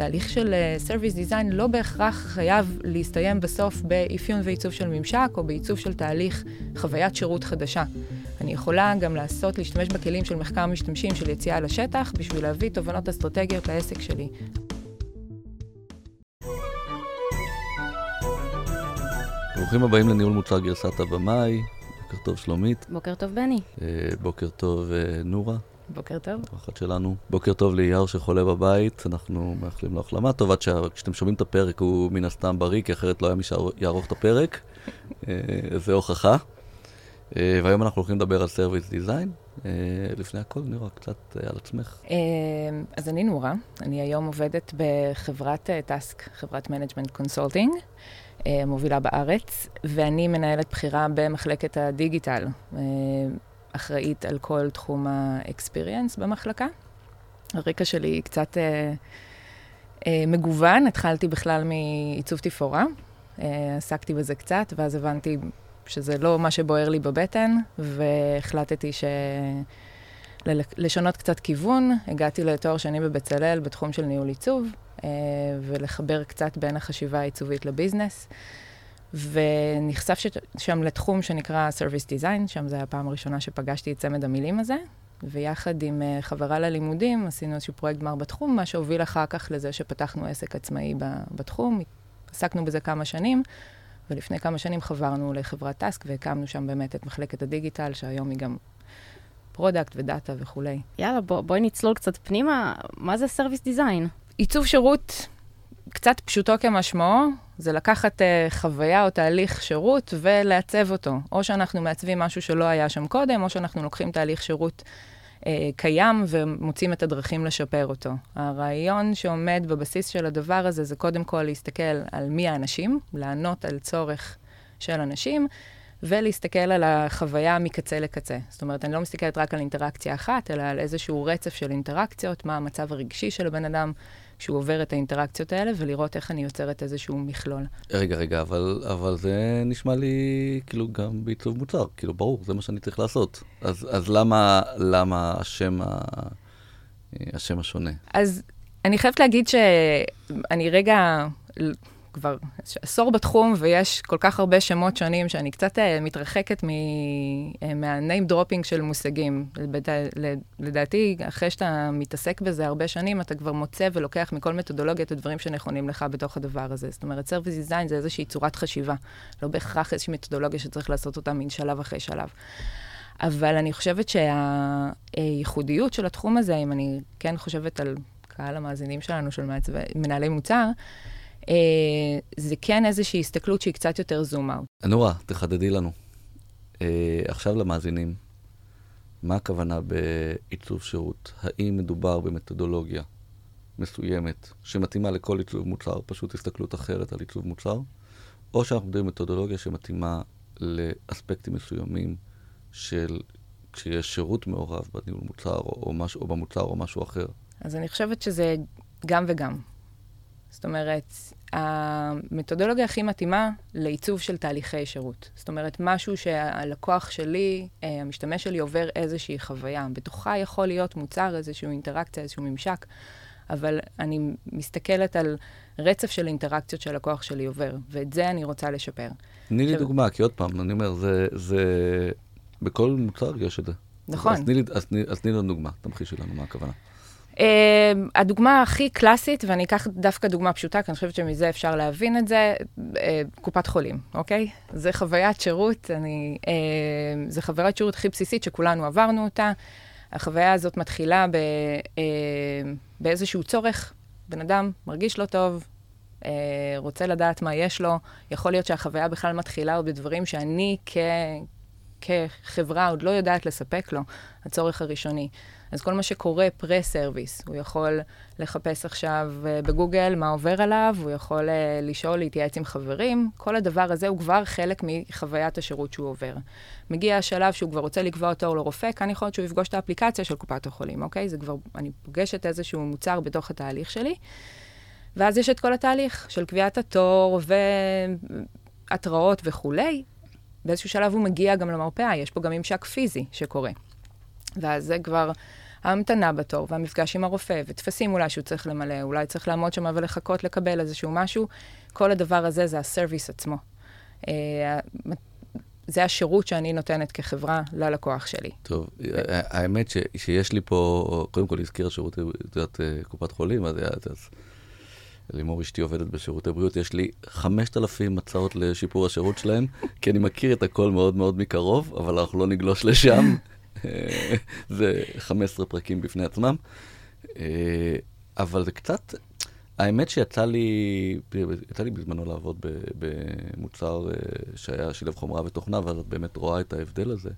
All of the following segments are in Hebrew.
תהליך של Service Design לא בהכרח חייב להסתיים בסוף באפיון ועיצוב של ממשק, או בעיצוב של תהליך חוויית שירות חדשה. אני יכולה גם לעשות, להשתמש בכלים של מחקר משתמשים של יציאה לשטח, בשביל להביא תובנות אסטרטגיות לעסק שלי. ברוכים הבאים לניהול מוצר גרסת הבמאי. בוקר טוב שלומית. בוקר טוב בני. אה, בוקר טוב אה, נורה. בוקר טוב. אחת שלנו. בוקר טוב לאייר שחולה בבית, אנחנו מאחלים לו החלמה טובה, כשאתם שומעים את הפרק הוא מן הסתם בריא, כי אחרת לא היה מי שיערוך את הפרק. אה, זה הוכחה. והיום אנחנו הולכים לדבר על service design. לפני הכל, נורה, קצת על עצמך. אז אני נורה, אני היום עובדת בחברת טאסק, חברת management consulting. מובילה בארץ, ואני מנהלת בחירה במחלקת הדיגיטל, אחראית על כל תחום האקספיריאנס במחלקה. הרקע שלי קצת אה, אה, מגוון, התחלתי בכלל מעיצוב תפאורה, אה, עסקתי בזה קצת, ואז הבנתי שזה לא מה שבוער לי בבטן, והחלטתי ש... לשנות קצת כיוון, הגעתי לתואר שני בבצלאל בתחום של ניהול עיצוב, אה, ולחבר קצת בין החשיבה העיצובית לביזנס. ונחשף שם לתחום שנקרא Service Design, שם זו הפעם הראשונה שפגשתי את צמד המילים הזה, ויחד עם אה, חברה ללימודים עשינו איזשהו פרויקט גמר בתחום, מה שהוביל אחר כך לזה שפתחנו עסק עצמאי בתחום, עסקנו בזה כמה שנים, ולפני כמה שנים חברנו לחברת טאסק והקמנו שם באמת את מחלקת הדיגיטל, שהיום היא גם product ודאטה וכולי. יאללה, בוא, בואי נצלול קצת פנימה, מה זה Service Design? עיצוב שירות קצת פשוטו כמשמעו, זה לקחת uh, חוויה או תהליך שירות ולעצב אותו. או שאנחנו מעצבים משהו שלא היה שם קודם, או שאנחנו לוקחים תהליך שירות uh, קיים ומוצאים את הדרכים לשפר אותו. הרעיון שעומד בבסיס של הדבר הזה זה קודם כל להסתכל על מי האנשים, לענות על צורך של אנשים. ולהסתכל על החוויה מקצה לקצה. זאת אומרת, אני לא מסתכלת רק על אינטראקציה אחת, אלא על איזשהו רצף של אינטראקציות, מה המצב הרגשי של הבן אדם, כשהוא עובר את האינטראקציות האלה, ולראות איך אני יוצרת איזשהו מכלול. רגע, רגע, אבל, אבל זה נשמע לי כאילו גם בעיצוב מוצר, כאילו ברור, זה מה שאני צריך לעשות. אז, אז למה, למה השם, ה, השם השונה? אז אני חייבת להגיד שאני רגע כבר עשור בתחום, ויש כל כך הרבה שמות שונים, שאני קצת uh, מתרחקת uh, מה-name dropping של מושגים. לדע, לדעתי, אחרי שאתה מתעסק בזה הרבה שנים, אתה כבר מוצא ולוקח מכל מתודולוגיה את הדברים שנכונים לך בתוך הדבר הזה. זאת אומרת, Service Design זה איזושהי צורת חשיבה, לא בהכרח איזושהי מתודולוגיה שצריך לעשות אותה מן שלב אחרי שלב. אבל אני חושבת שהייחודיות של התחום הזה, אם אני כן חושבת על קהל המאזינים שלנו, של מנהלי מוצר, אה, זה כן איזושהי הסתכלות שהיא קצת יותר זום אאוט. נורה, תחדדי לנו. אה, עכשיו למאזינים, מה הכוונה בעיצוב שירות? האם מדובר במתודולוגיה מסוימת שמתאימה לכל עיצוב מוצר, פשוט הסתכלות אחרת על עיצוב מוצר, או שאנחנו מדברים מתודולוגיה שמתאימה לאספקטים מסוימים של כשיש שירות מעורב בניהול מוצר או, או, משהו, או במוצר או משהו אחר? אז אני חושבת שזה גם וגם. זאת אומרת, המתודולוגיה הכי מתאימה לעיצוב של תהליכי שירות. זאת אומרת, משהו שהלקוח שלי, אה, המשתמש שלי, עובר איזושהי חוויה. בתוכה יכול להיות מוצר, איזושהי אינטראקציה, איזשהו ממשק, אבל אני מסתכלת על רצף של אינטראקציות שהלקוח שלי עובר, ואת זה אני רוצה לשפר. תני לי דוגמה, כי עוד פעם, אני אומר, זה, זה... בכל מוצר יש את זה. נכון. אז תני אז לנו דוגמה, תמחישי לנו מה הכוונה. Uh, הדוגמה הכי קלאסית, ואני אקח דווקא דוגמה פשוטה, כי אני חושבת שמזה אפשר להבין את זה, uh, קופת חולים, אוקיי? זה חוויית שירות, אני, uh, זה חוויית שירות הכי בסיסית שכולנו עברנו אותה. החוויה הזאת מתחילה ב, uh, באיזשהו צורך, בן אדם מרגיש לא טוב, uh, רוצה לדעת מה יש לו, יכול להיות שהחוויה בכלל מתחילה עוד בדברים שאני כ... כחברה עוד לא יודעת לספק לו, הצורך הראשוני. אז כל מה שקורה פרה-סרוויס, הוא יכול לחפש עכשיו uh, בגוגל מה עובר עליו, הוא יכול uh, לשאול, להתייעץ עם חברים, כל הדבר הזה הוא כבר חלק מחוויית השירות שהוא עובר. מגיע השלב שהוא כבר רוצה לקבוע תור לרופא, כאן יכול להיות שהוא יפגוש את האפליקציה של קופת החולים, אוקיי? זה כבר, אני פוגשת איזשהו מוצר בתוך התהליך שלי. ואז יש את כל התהליך של קביעת התור והתראות וכולי. באיזשהו שלב הוא מגיע גם למרפאה, יש פה גם ממשק פיזי שקורה. ואז זה כבר ההמתנה בתור, והמפגש עם הרופא, וטפסים אולי שהוא צריך למלא, אולי צריך לעמוד שם ולחכות לקבל איזשהו משהו, כל הדבר הזה זה הסרוויס עצמו. אה, זה השירות שאני נותנת כחברה ללקוח שלי. טוב, האמת ש, שיש לי פה, קודם כל הזכיר שירותי, את יודעת, אה, קופת חולים, אז, אז לימור אשתי עובדת בשירותי בריאות, יש לי 5,000 הצעות לשיפור השירות שלהם, כי אני מכיר את הכל מאוד מאוד מקרוב, אבל אנחנו לא נגלוש לשם. זה 15 פרקים בפני עצמם. אה, אבל זה קצת, האמת שיצא לי, יצא לי בזמנו לעבוד במוצר אה, שהיה שילב חומרה ותוכנה, ואז את באמת רואה את ההבדל הזה.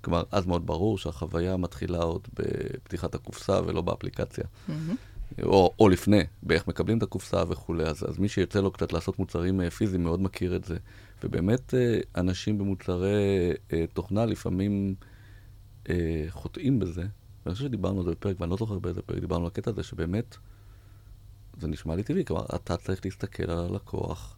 כלומר, אז מאוד ברור שהחוויה מתחילה עוד בפתיחת הקופסה ולא באפליקציה. Mm-hmm. או, או לפני, באיך מקבלים את הקופסה וכולי. אז, אז מי שיוצא לו קצת לעשות מוצרים אה, פיזיים מאוד מכיר את זה. ובאמת, אנשים במוצרי תוכנה לפעמים חוטאים בזה. ואני חושב שדיברנו על זה בפרק, ואני לא זוכר באיזה פרק דיברנו על הקטע הזה, שבאמת... זה נשמע לי טבעי, כלומר, אתה צריך להסתכל על הלקוח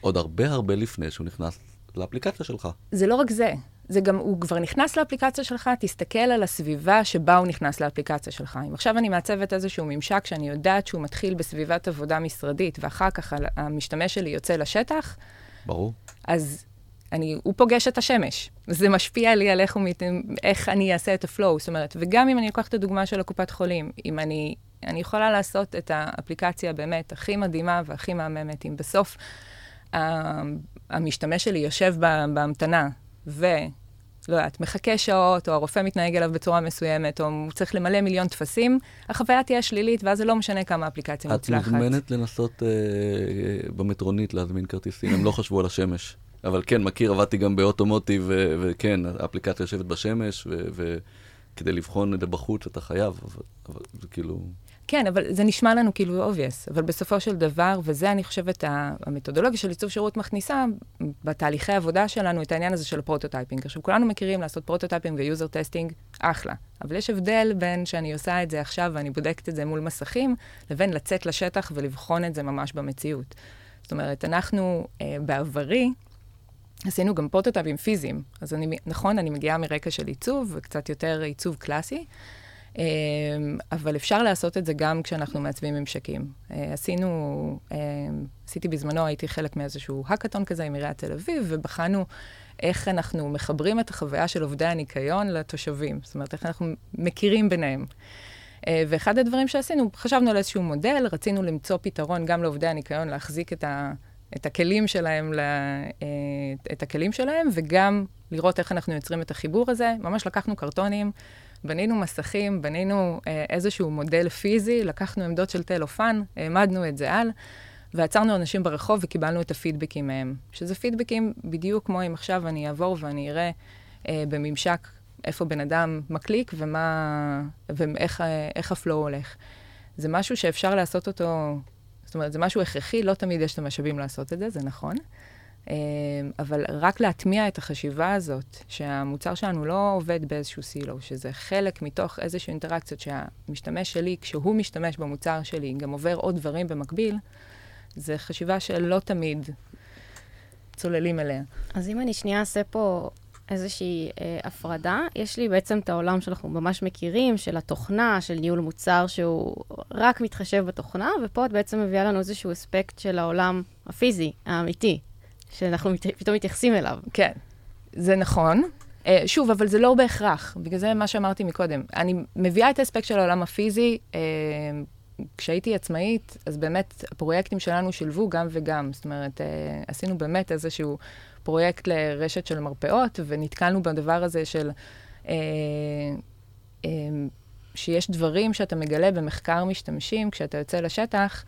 עוד הרבה הרבה לפני שהוא נכנס לאפליקציה שלך. זה לא רק זה, זה גם, הוא כבר נכנס לאפליקציה שלך, תסתכל על הסביבה שבה הוא נכנס לאפליקציה שלך. אם עכשיו אני מעצבת איזשהו ממשק שאני יודעת שהוא מתחיל בסביבת עבודה משרדית, ואחר כך המשתמש שלי יוצא לשטח, ברור. אז אני, הוא פוגש את השמש. זה משפיע לי על איך, מת, איך אני אעשה את הפלואו. זאת אומרת, וגם אם אני לוקחת את הדוגמה של הקופת חולים, אם אני אני יכולה לעשות את האפליקציה באמת הכי מדהימה והכי מהממת, אם בסוף uh, המשתמש שלי יושב בהמתנה ו... לא יודעת, מחכה שעות, או הרופא מתנהג אליו בצורה מסוימת, או הוא צריך למלא מיליון טפסים, החוויה תהיה שלילית, ואז זה לא משנה כמה אפליקציה מוצלחת. את מוזמנת לנסות אה, במטרונית להזמין כרטיסים, הם לא חשבו על השמש. אבל כן, מכיר, עבדתי גם ב automotive, וכן, האפליקציה יושבת בשמש, וכדי לבחון את זה בחוץ אתה חייב, אבל, אבל זה כאילו... כן, אבל זה נשמע לנו כאילו obvious, אבל בסופו של דבר, וזה אני חושבת המתודולוגיה של עיצוב שירות מכניסה בתהליכי העבודה שלנו את העניין הזה של ה prototyping. עכשיו, כולנו מכירים לעשות prototyping ו user testing, אחלה. אבל יש הבדל בין שאני עושה את זה עכשיו ואני בודקת את זה מול מסכים, לבין לצאת לשטח ולבחון את זה ממש במציאות. זאת אומרת, אנחנו אה, בעברי, עשינו גם פרוטוטייפים פיזיים. אז אני, נכון, אני מגיעה מרקע של עיצוב, וקצת יותר עיצוב קלאסי. אמ, אבל אפשר לעשות את זה גם כשאנחנו מעצבים ממשקים. אה, עשינו, אמ, עשיתי בזמנו, הייתי חלק מאיזשהו האקתון כזה עם עיריית תל אביב, ובחנו איך אנחנו מחברים את החוויה של עובדי הניקיון לתושבים. זאת אומרת, איך אנחנו מכירים ביניהם. אה, ואחד הדברים שעשינו, חשבנו על איזשהו מודל, רצינו למצוא פתרון גם לעובדי הניקיון, להחזיק את, ה, את הכלים שלהם, אה, את הכלים שלהם, וגם לראות איך אנחנו יוצרים את החיבור הזה. ממש לקחנו קרטונים. בנינו מסכים, בנינו אה, איזשהו מודל פיזי, לקחנו עמדות של טלופן, העמדנו את זה על, ועצרנו אנשים ברחוב וקיבלנו את הפידבקים מהם. שזה פידבקים בדיוק כמו אם עכשיו אני אעבור ואני אראה אה, בממשק איפה בן אדם מקליק ומה, ואיך אה, הפלואו הולך. זה משהו שאפשר לעשות אותו, אומרת, זה משהו הכרחי, לא תמיד יש את המשאבים לעשות את זה, זה נכון. אמ, אבל רק להטמיע את החשיבה הזאת, שהמוצר שלנו לא עובד באיזשהו סילו, שזה חלק מתוך איזשהו אינטראקציות שהמשתמש שלי, כשהוא משתמש במוצר שלי, גם עובר עוד דברים במקביל, זה חשיבה שלא תמיד צוללים אליה. אז אם אני שנייה אעשה פה איזושהי אה, הפרדה, יש לי בעצם את העולם שאנחנו ממש מכירים, של התוכנה, של ניהול מוצר שהוא רק מתחשב בתוכנה, ופה את בעצם מביאה לנו איזשהו אספקט של העולם הפיזי, האמיתי, שאנחנו מת... פתאום מתייחסים אליו. כן, זה נכון. Uh, שוב, אבל זה לא בהכרח, בגלל זה מה שאמרתי מקודם. אני מביאה את האספקט של העולם הפיזי. Uh, כשהייתי עצמאית, אז באמת הפרויקטים שלנו שילבו גם וגם. זאת אומרת, uh, עשינו באמת איזשהו פרויקט לרשת של מרפאות, ונתקלנו בדבר הזה של... Uh, uh, שיש דברים שאתה מגלה במחקר משתמשים, כשאתה יוצא לשטח,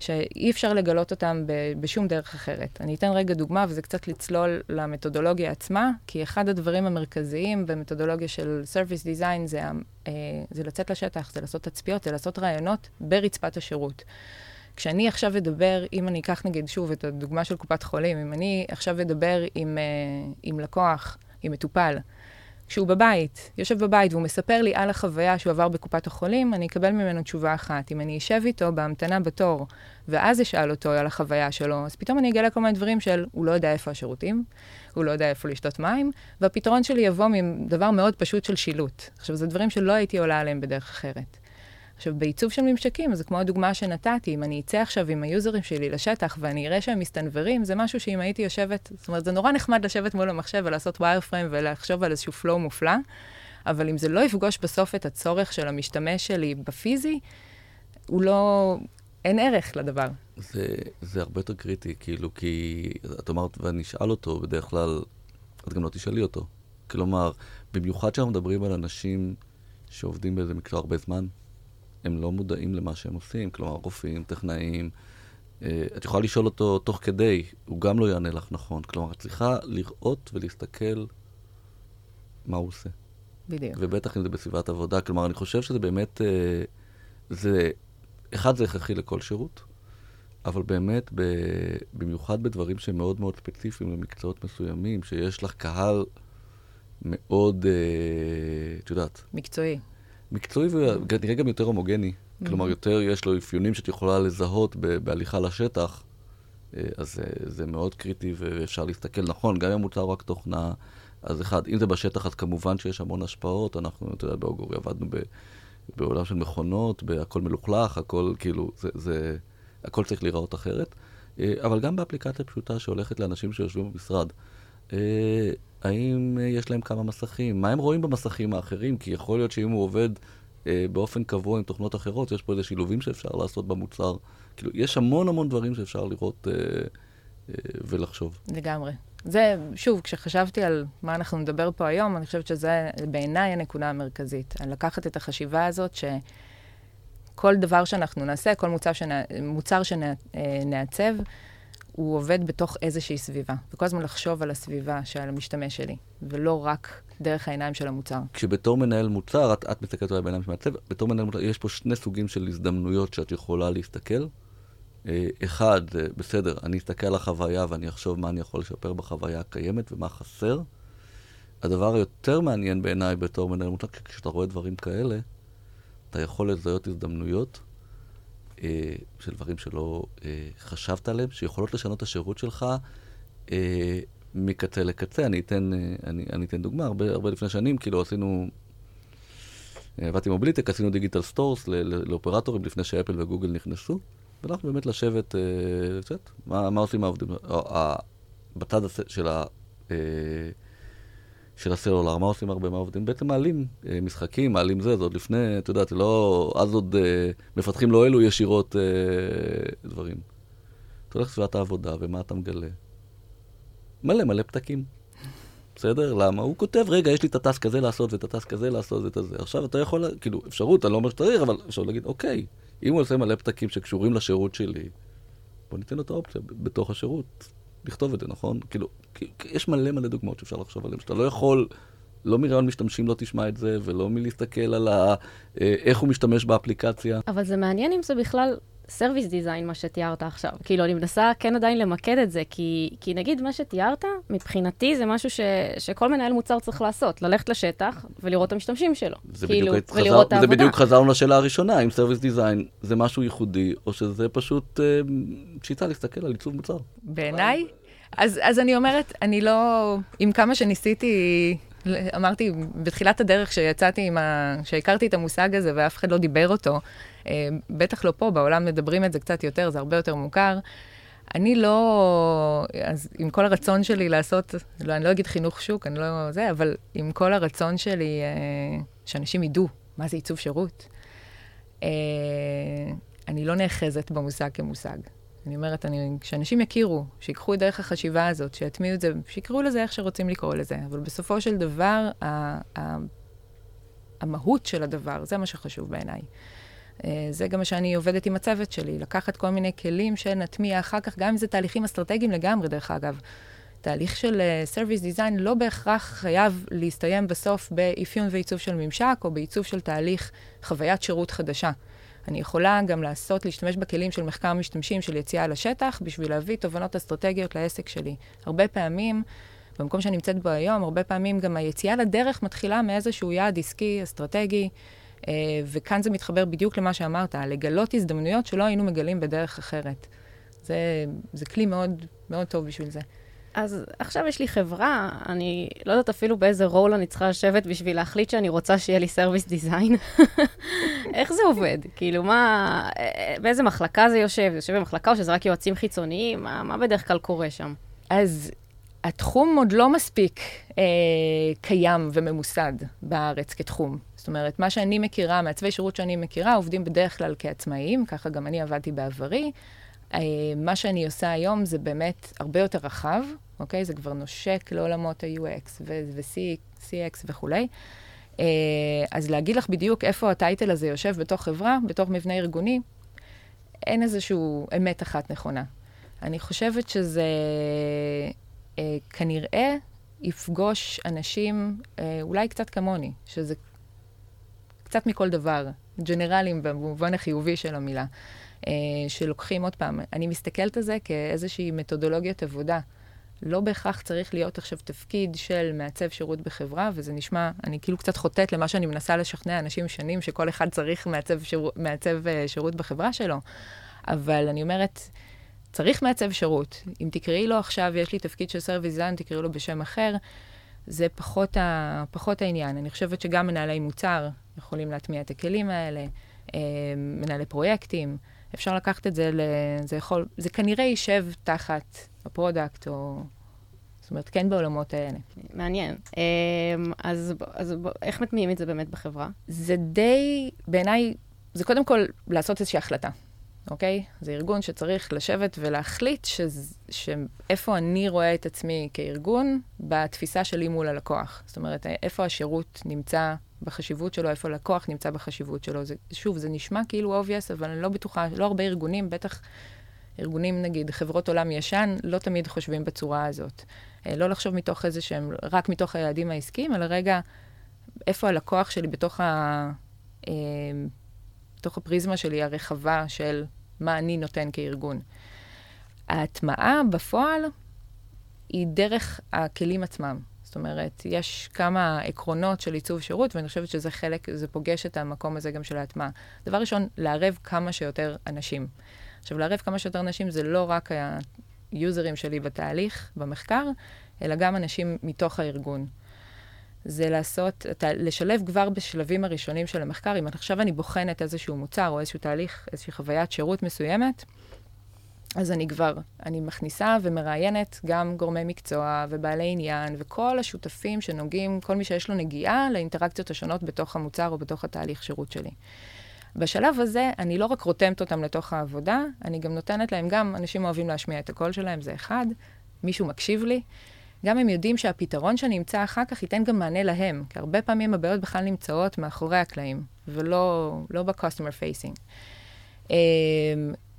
שאי אפשר לגלות אותם בשום דרך אחרת. אני אתן רגע דוגמה, וזה קצת לצלול למתודולוגיה עצמה, כי אחד הדברים המרכזיים במתודולוגיה של Service Design זה, אה, זה לצאת לשטח, זה לעשות תצפיות, זה לעשות רעיונות ברצפת השירות. כשאני עכשיו אדבר, אם אני אקח נגיד שוב את הדוגמה של קופת חולים, אם אני עכשיו אדבר עם, אה, עם לקוח, עם מטופל, כשהוא בבית, יושב בבית והוא מספר לי על החוויה שהוא עבר בקופת החולים, אני אקבל ממנו תשובה אחת. אם אני אשב איתו בהמתנה בתור, ואז אשאל אותו על החוויה שלו, אז פתאום אני אגלה כל מיני דברים של, הוא לא יודע איפה השירותים, הוא לא יודע איפה לשתות מים, והפתרון שלי יבוא מדבר מאוד פשוט של שילוט. עכשיו, זה דברים שלא הייתי עולה עליהם בדרך אחרת. עכשיו, בעיצוב של ממשקים, זה כמו הדוגמה שנתתי, אם אני אצא עכשיו עם היוזרים שלי לשטח ואני אראה שהם מסתנוורים, זה משהו שאם הייתי יושבת, זאת אומרת, זה נורא נחמד לשבת מול המחשב ולעשות ווייר פריים ולחשוב על איזשהו פלואו מופלא, אבל אם זה לא יפגוש בסוף את הצורך של המשתמש שלי בפיזי, הוא לא... אין ערך לדבר. זה, זה הרבה יותר קריטי, כאילו, כי את אמרת, ואני אשאל אותו, בדרך כלל, את גם לא תשאלי אותו. כלומר, במיוחד כשאנחנו מדברים על אנשים שעובדים באיזה מקצוע הרבה זמן, הם לא מודעים למה שהם עושים, כלומר רופאים, טכנאים. אה, את יכולה לשאול אותו תוך כדי, הוא גם לא יענה לך נכון. כלומר, את צריכה לראות ולהסתכל מה הוא עושה. בדיוק. ובטח אם זה בסביבת עבודה. כלומר, אני חושב שזה באמת, אה, זה, אחד, זה הכרחי לכל שירות, אבל באמת, ב, במיוחד בדברים שהם מאוד מאוד ספציפיים למקצועות מסוימים, שיש לך קהל מאוד, אה, את יודעת. מקצועי. מקצועי ונראה גם יותר הומוגני. Mm-hmm. כלומר, יותר יש לו אפיונים שאת יכולה לזהות בהליכה לשטח, אה, אז אה, זה מאוד קריטי ואפשר להסתכל נכון, גם אם הוא רק תוכנה, אז אחד, אם זה בשטח, אז כמובן שיש המון השפעות. אנחנו, אתה יודע, באוגורי עבדנו ב, בעולם של מכונות, הכל מלוכלך, הכל כאילו, זה, זה, הכל צריך להיראות אחרת. אה, אבל גם באפליקציה פשוטה שהולכת לאנשים שיושבים במשרד. האם אה, יש להם כמה מסכים? מה הם רואים במסכים האחרים? כי יכול להיות שאם הוא עובד אה, באופן קבוע עם תוכנות אחרות, יש פה איזה שילובים שאפשר לעשות במוצר. כאילו, יש המון המון דברים שאפשר לראות אה, אה, ולחשוב. לגמרי. זה, שוב, כשחשבתי על מה אנחנו נדבר פה היום, אני חושבת שזה בעיניי הנקודה המרכזית. לקחת את החשיבה הזאת שכל דבר שאנחנו נעשה, כל מוצר, מוצר שנעצב, שנע, הוא עובד בתוך איזושהי סביבה. וכל הזמן לחשוב על הסביבה של המשתמש שלי, ולא רק דרך העיניים של המוצר. כשבתור מנהל מוצר, את, את מסתכלת עליי בעיניים של מעצב, בתור מנהל מוצר, יש פה שני סוגים של הזדמנויות שאת יכולה להסתכל. אה, אחד, בסדר, אני אסתכל על החוויה ואני אחשוב מה אני יכול לשפר בחוויה הקיימת ומה חסר. הדבר היותר מעניין בעיניי בתור מנהל מוצר, כשאתה רואה דברים כאלה, אתה יכול לזהות הזדמנויות אה, של דברים שלא אה, חשבת עליהם, שיכולות לשנות את השירות שלך אה, מקצה לקצה. אני אתן, אה, אני, אני אתן דוגמה, הרבה, הרבה לפני שנים, כאילו עשינו, עבדתי במוביליטק, עשינו digital stores לאופרטורים לפני שאפל וגוגל נכנסו, והלכנו באמת לשבת, אה, מה, מה עושים העובדים, אה, בצד של ה... אה, של הסלולר, מה עושים הרבה מהעובדים? בעצם מעלים אה, משחקים, מעלים זה, זה עוד לפני, את יודעת, לא, אז עוד אה, מפתחים לא אלו ישירות אה, דברים. אתה הולך לסביבת העבודה, ומה אתה מגלה? מלא מלא פתקים. בסדר? למה? הוא כותב, רגע, יש לי את הטסק הזה לעשות ואת הטסק הזה לעשות ואת הזה. עכשיו אתה יכול, כאילו, אפשרות, אני לא אומר שצריך, אבל אפשר להגיד, אוקיי, אם הוא עושה מלא פתקים שקשורים לשירות שלי, בוא ניתן לו את האופציה בתוך השירות. לכתוב את זה, נכון? כאילו, יש מלא מלא דוגמאות שאפשר לחשוב עליהן, שאתה לא יכול, לא מרעיון משתמשים לא תשמע את זה, ולא מלהסתכל על ה, אה, איך הוא משתמש באפליקציה. אבל זה מעניין אם זה בכלל service design, מה שתיארת עכשיו. כאילו, אני מנסה כן עדיין למקד את זה, כי, כי נגיד מה שתיארת, מבחינתי זה משהו ש, שכל מנהל מוצר צריך לעשות, ללכת לשטח ולראות את המשתמשים שלו. זה כאילו, בדיוק, ולראות חזר, את העבודה. זה בדיוק חזרנו לשאלה הראשונה, אם service design זה משהו ייחודי, או שזה פשוט אה, שיטה להסתכל על עיצוב מוצר. בעיניי, אז, אז אני אומרת, אני לא, עם כמה שניסיתי אמרתי בתחילת הדרך שיצאתי עם ה... שהכרתי את המושג הזה ואף אחד לא דיבר אותו, אה, בטח לא פה, בעולם מדברים את זה קצת יותר, זה הרבה יותר מוכר. אני לא, אז עם כל הרצון שלי לעשות, לא, אני לא אגיד חינוך שוק, אני לא זה, אבל עם כל הרצון שלי אה, שאנשים ידעו מה זה עיצוב שירות, אה, אני לא נאחזת במושג כמושג. אני אומרת, אני, שאנשים יכירו, שיקחו את דרך החשיבה הזאת, שיטמיעו את זה, שיקראו לזה איך שרוצים לקרוא לזה, אבל בסופו של דבר, ה, ה, המהות של הדבר, זה מה שחשוב בעיניי. אה, זה גם מה שאני עובדת עם הצוות שלי, לקחת כל מיני כלים שנטמיע אחר כך, גם אם זה תהליכים אסטרטגיים לגמרי, דרך אגב. תהליך של uh, Service Design לא בהכרח חייב להסתיים בסוף באפיון ועיצוב של ממשק, או בעיצוב של תהליך חוויית שירות חדשה. אני יכולה גם לעשות, להשתמש בכלים של מחקר משתמשים, של יציאה לשטח, בשביל להביא תובנות אסטרטגיות לעסק שלי. הרבה פעמים במקום שאני נמצאת בו היום, הרבה פעמים גם היציאה לדרך מתחילה מאיזשהו יעד עסקי, אסטרטגי, אה, וכאן זה מתחבר בדיוק למה שאמרת, לגלות הזדמנויות שלא היינו מגלים בדרך אחרת. זה, זה כלי מאוד, מאוד טוב בשביל זה. אז עכשיו יש לי חברה, אני לא יודעת אפילו באיזה רול אני צריכה לשבת בשביל להחליט שאני רוצה שיהיה לי service design. איך זה עובד? כאילו, מה, באיזה מחלקה זה יושב? זה יושב במחלקה או שזה רק יועצים חיצוניים? מה, מה בדרך כלל קורה שם? אז התחום עוד לא מספיק אה, קיים וממוסד בארץ כתחום. זאת אומרת, מה שאני מכירה, מעצבי שירות שאני מכירה, עובדים בדרך כלל כעצמאים, ככה גם אני עבדתי בעברי. אה, מה שאני עושה היום זה באמת הרבה יותר רחב, אוקיי? זה כבר נושק לעולמות ה-UX ו-CX וכולי. אה, אז להגיד לך בדיוק איפה הטייטל הזה יושב בתוך חברה, בתוך מבנה ארגוני, אין איזושהי אמת אחת נכונה. אני חושבת שזה אה, כנראה יפגוש אנשים, אה, אולי קצת כמוני, שזה קצת מכל דבר, ג'נרלים במובן החיובי של המילה, אה, שלוקחים עוד פעם, אני מסתכלת על זה כאיזושהי מתודולוגיית עבודה. לא בהכרח צריך להיות עכשיו תפקיד של מעצב שירות בחברה, וזה נשמע, אני כאילו קצת חוטאת למה שאני מנסה לשכנע אנשים שנים, שכל אחד צריך מעצב, שיר, מעצב uh, שירות בחברה שלו. אבל אני אומרת, צריך מעצב שירות. אם תקראי לו עכשיו, יש לי תפקיד של service design, תקראי לו בשם אחר, זה פחות, ה, פחות העניין. אני חושבת שגם מנהלי מוצר יכולים להטמיע את הכלים האלה, אה, מנהלי פרויקטים. אפשר לקחת את זה, זה יכול, זה כנראה יישב תחת ה product, או... זאת אומרת, כן בעולמות האלה. מעניין. אמ, אז, אז איך מטמיעים את זה באמת בחברה? זה די, בעיניי, זה קודם כל לעשות איזושהי החלטה, אוקיי? זה ארגון שצריך לשבת ולהחליט שאיפה אני רואה את עצמי כארגון בתפיסה שלי מול הלקוח. זאת אומרת, איפה השירות נמצא בחשיבות שלו, איפה הלקוח נמצא בחשיבות שלו. זה, שוב, זה נשמע כאילו obvious, אבל אני לא בטוחה, לא הרבה ארגונים, בטח ארגונים, נגיד, חברות עולם ישן, לא תמיד חושבים בצורה הזאת. אה, לא לחשוב מתוך איזה שהם, רק מתוך היעדים העסקיים, אלא רגע, איפה הלקוח שלי בתוך, ה, אה, בתוך הפריזמה שלי הרחבה של מה אני נותן כארגון. ההטמעה בפועל היא דרך הכלים עצמם. זאת אומרת, יש כמה עקרונות של עיצוב שירות, ואני חושבת שזה חלק, זה פוגש את המקום הזה גם של ההטמעה. דבר ראשון, לערב כמה שיותר אנשים. עכשיו, לערב כמה שיותר אנשים זה לא רק היוזרים שלי בתהליך, במחקר, אלא גם אנשים מתוך הארגון. זה לעשות, לשלב כבר בשלבים הראשונים של המחקר, אם עכשיו אני בוחנת איזשהו מוצר או איזשהו תהליך, איזושהי חוויית שירות מסוימת, אז אני כבר, אני מכניסה ומראיינת גם גורמי מקצוע ובעלי עניין וכל השותפים שנוגעים, כל מי שיש לו נגיעה לאינטראקציות השונות בתוך המוצר או בתוך התהליך שירות שלי. בשלב הזה, אני לא רק רותמת אותם לתוך העבודה, אני גם נותנת להם, גם אנשים אוהבים להשמיע את הקול שלהם, זה אחד, מישהו מקשיב לי. גם הם יודעים שהפתרון שאני אמצא אחר כך ייתן גם מענה להם, כי הרבה פעמים הבעיות בכלל נמצאות מאחורי הקלעים, ולא לא ב-customer facing. אמ,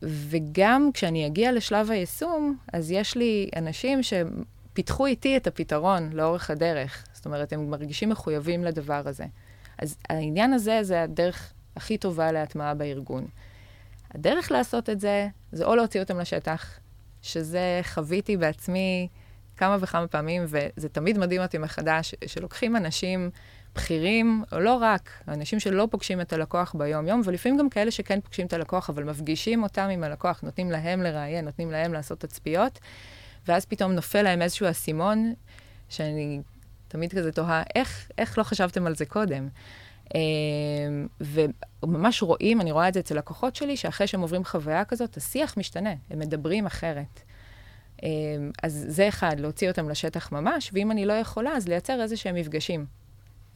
וגם כשאני אגיע לשלב היישום, אז יש לי אנשים שפיתחו איתי את הפתרון לאורך הדרך. זאת אומרת, הם מרגישים מחויבים לדבר הזה. אז העניין הזה, זה הדרך הכי טובה להטמעה בארגון. הדרך לעשות את זה, זה או להוציא אותם לשטח, שזה חוויתי בעצמי כמה וכמה פעמים, וזה תמיד מדהים אותי מחדש, שלוקחים אנשים בכירים, או לא רק, אנשים שלא פוגשים את הלקוח ביום-יום, ולפעמים גם כאלה שכן פוגשים את הלקוח, אבל מפגישים אותם עם הלקוח, נותנים להם לראיין, נותנים להם לעשות תצפיות, ואז פתאום נופל להם איזשהו אסימון, שאני תמיד כזה תוהה, איך, איך לא חשבתם על זה קודם? אמ, וממש רואים, אני רואה את זה אצל לקוחות שלי, שאחרי שהם עוברים חוויה כזאת, השיח משתנה, הם מדברים אחרת. אמ, אז זה אחד, להוציא אותם לשטח ממש, ואם אני לא יכולה, אז לייצר איזה שהם מפגשים.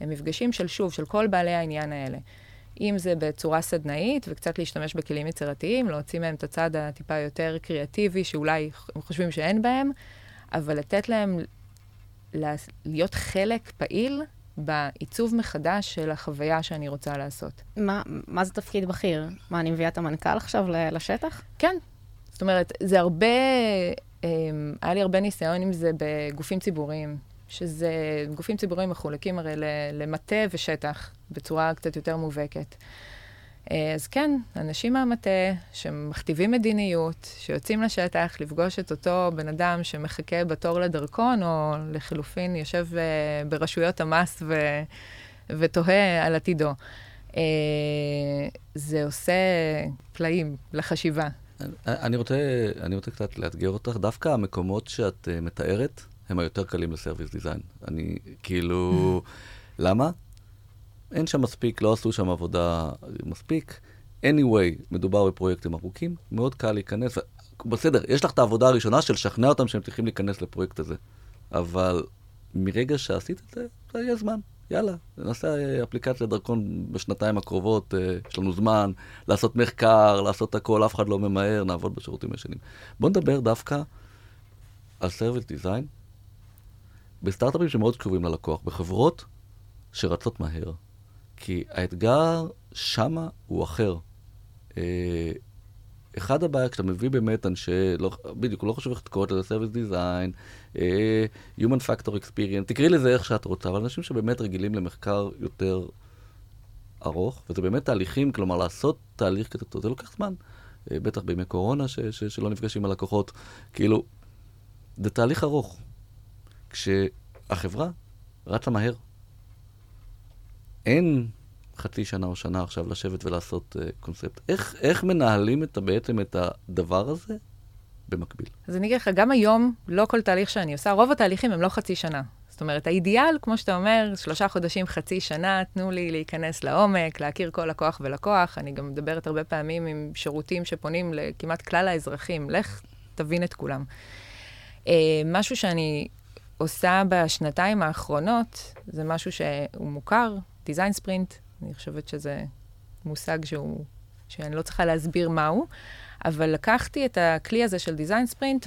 הם מפגשים של, שוב, של כל בעלי העניין האלה. אם זה בצורה סדנאית, וקצת להשתמש בכלים יצירתיים, להוציא מהם את הצד הטיפה יותר קריאטיבי, שאולי הם חושבים שאין בהם, אבל לתת להם להיות חלק פעיל בעיצוב מחדש של החוויה שאני רוצה לעשות. מה, מה זה תפקיד בכיר? מה, אני מביאה את המנכ"ל עכשיו לשטח? כן. זאת אומרת, זה הרבה, אמ, היה לי הרבה ניסיון עם זה בגופים ציבוריים, שזה, גופים ציבוריים מחולקים הרי למטה ושטח, בצורה קצת יותר מובהקת. אה, אז כן, אנשים מהמטה שמכתיבים מדיניות, שיוצאים לשטח לפגוש את אותו בן אדם שמחכה בתור לדרכון, או לחלופין יושב uh, ברשויות המס ו... ותוהה על עתידו. Uh, זה עושה פלאים לחשיבה. אני רוצה, אני רוצה קצת לאתגר אותך. דווקא המקומות שאת מתארת, הם היותר קלים לסרוויס דיזיין. אני כאילו... למה? אין שם מספיק, לא עשו שם עבודה מספיק. anyway, מדובר בפרויקטים ארוכים, מאוד קל להיכנס. בסדר, יש לך את העבודה הראשונה של לשכנע אותם שהם צריכים להיכנס לפרויקט הזה. אבל מרגע שעשית את זה, זה יהיה זמן. יאללה, נעשה אפליקציה דרכון בשנתיים הקרובות, אה, יש לנו זמן לעשות מחקר, לעשות הכל, אף אחד לא ממהר, נעבוד בשירותים ישנים. בואו נדבר דווקא על service design בסטארט-אפים שמאוד קרובים ללקוח, בחברות שרצות מהר. כי האתגר שמה הוא אחר. אה, אחד הבעיה, כשאתה מביא באמת אנשי, לא, בדיוק, לא חושב איך את קוראת לזה Service Design, אה, Human Factor Experience, תקראי לזה איך שאת רוצה, אבל אנשים שבאמת רגילים למחקר יותר ארוך, וזה באמת תהליכים, כלומר, לעשות תהליך כזה זה לוקח זמן. אה, בטח בימי קורונה, ש, ש, שלא נפגשים עם הלקוחות, כאילו, זה תהליך ארוך. כשהחברה רצה מהר, אין חצי שנה או שנה עכשיו לשבת ולעשות uh, קונספט. איך, איך מנהלים את, בעצם את הדבר הזה במקביל? אז אני אגיד לך, גם היום, לא כל תהליך שאני עושה, רוב התהליכים הם לא חצי שנה. זאת אומרת, האידיאל, כמו שאתה אומר, שלושה חודשים, חצי שנה, תנו לי להיכנס לעומק, להכיר כל לקוח ולקוח. אני גם מדברת הרבה פעמים עם שירותים שפונים לכמעט כלל האזרחים, לך תבין את כולם. Uh, משהו שאני עושה בשנתיים האחרונות, זה משהו שהוא מוכר, דיזיין ספרינט, אני חושבת שזה מושג שהוא, שאני לא צריכה להסביר מהו, אבל לקחתי את הכלי הזה של דיזיין ספרינט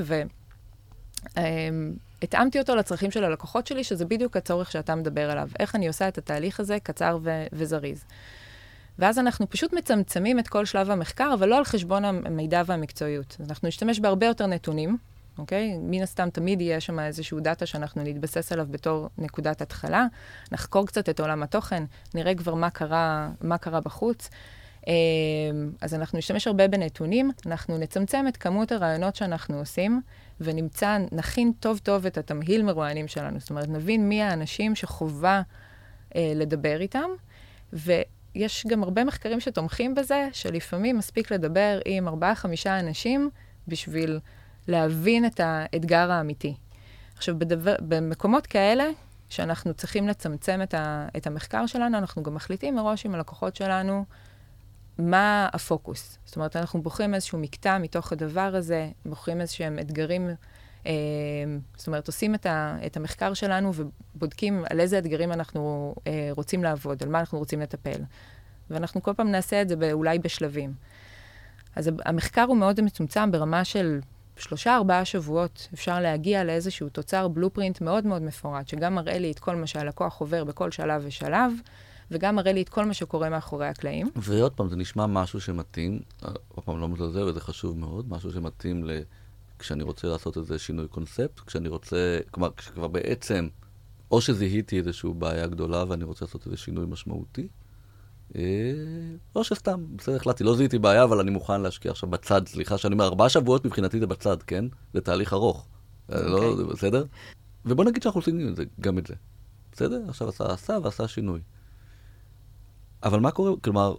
והתאמתי אותו לצרכים של הלקוחות שלי, שזה בדיוק הצורך שאתה מדבר עליו. איך אני עושה את התהליך הזה קצר ו- וזריז. ואז אנחנו פשוט מצמצמים את כל שלב המחקר, אבל לא על חשבון המידע והמקצועיות. אנחנו נשתמש בהרבה יותר נתונים, אוקיי? מן הסתם תמיד יהיה שם איזשהו דאטה שאנחנו נתבסס עליו בתור נקודת התחלה. נחקור קצת את עולם התוכן, נראה כבר מה קרה, מה קרה בחוץ. אמ, אז אנחנו נשתמש הרבה בנתונים, אנחנו נצמצם את כמות הרעיונות שאנחנו עושים, ונמצא, נכין טוב טוב את התמהיל מרואיינים שלנו. זאת אומרת, נבין מי האנשים שחובה אה, לדבר איתם, ויש גם הרבה מחקרים שתומכים בזה, שלפעמים מספיק לדבר עם ארבעה-חמישה אנשים בשביל להבין את האתגר האמיתי. עכשיו, בדבר, במקומות כאלה, שאנחנו צריכים לצמצם את, ה, את המחקר שלנו, אנחנו גם מחליטים מראש עם הלקוחות שלנו מה הפוקוס. זאת אומרת, אנחנו בוחרים איזשהו מקטע מתוך הדבר הזה, בוחרים איזשהם אתגרים, אה, זאת אומרת, עושים את, ה, את המחקר שלנו ובודקים על איזה אתגרים אנחנו אה, רוצים לעבוד, על מה אנחנו רוצים לטפל. ואנחנו כל פעם נעשה את זה אולי בשלבים. אז המחקר הוא מאוד מצומצם ברמה של שלושה, ארבעה שבועות אפשר להגיע לאיזשהו תוצר בלופרינט מאוד מאוד מפורט, שגם מראה לי את כל מה שהלקוח עובר בכל שלב ושלב, וגם מראה לי את כל מה שקורה מאחורי הקלעים. ועוד פעם, זה נשמע משהו שמתאים, עוד פעם לא מזלזל וזה חשוב מאוד, משהו שמתאים ל... כשאני רוצה לעשות איזה שינוי קונספט, כשאני רוצה, כלומר, כשכבר בעצם, או שזיהיתי איזושהי בעיה גדולה ואני רוצה לעשות איזה שינוי משמעותי, אה, או שסתם, בסדר, החלטתי, לא זיהיתי בעיה, אבל אני מוכן להשקיע עכשיו בצד, סליחה שאני אומר, ארבעה שבועות מבחינתי זה בצד, כן? זה תהליך ארוך. אה, לא, אוקיי. בסדר? ובוא נגיד שאנחנו עושים זה, גם את זה. בסדר? עכשיו עשה, עשה ועשה שינוי. אבל מה קורה, כלומר,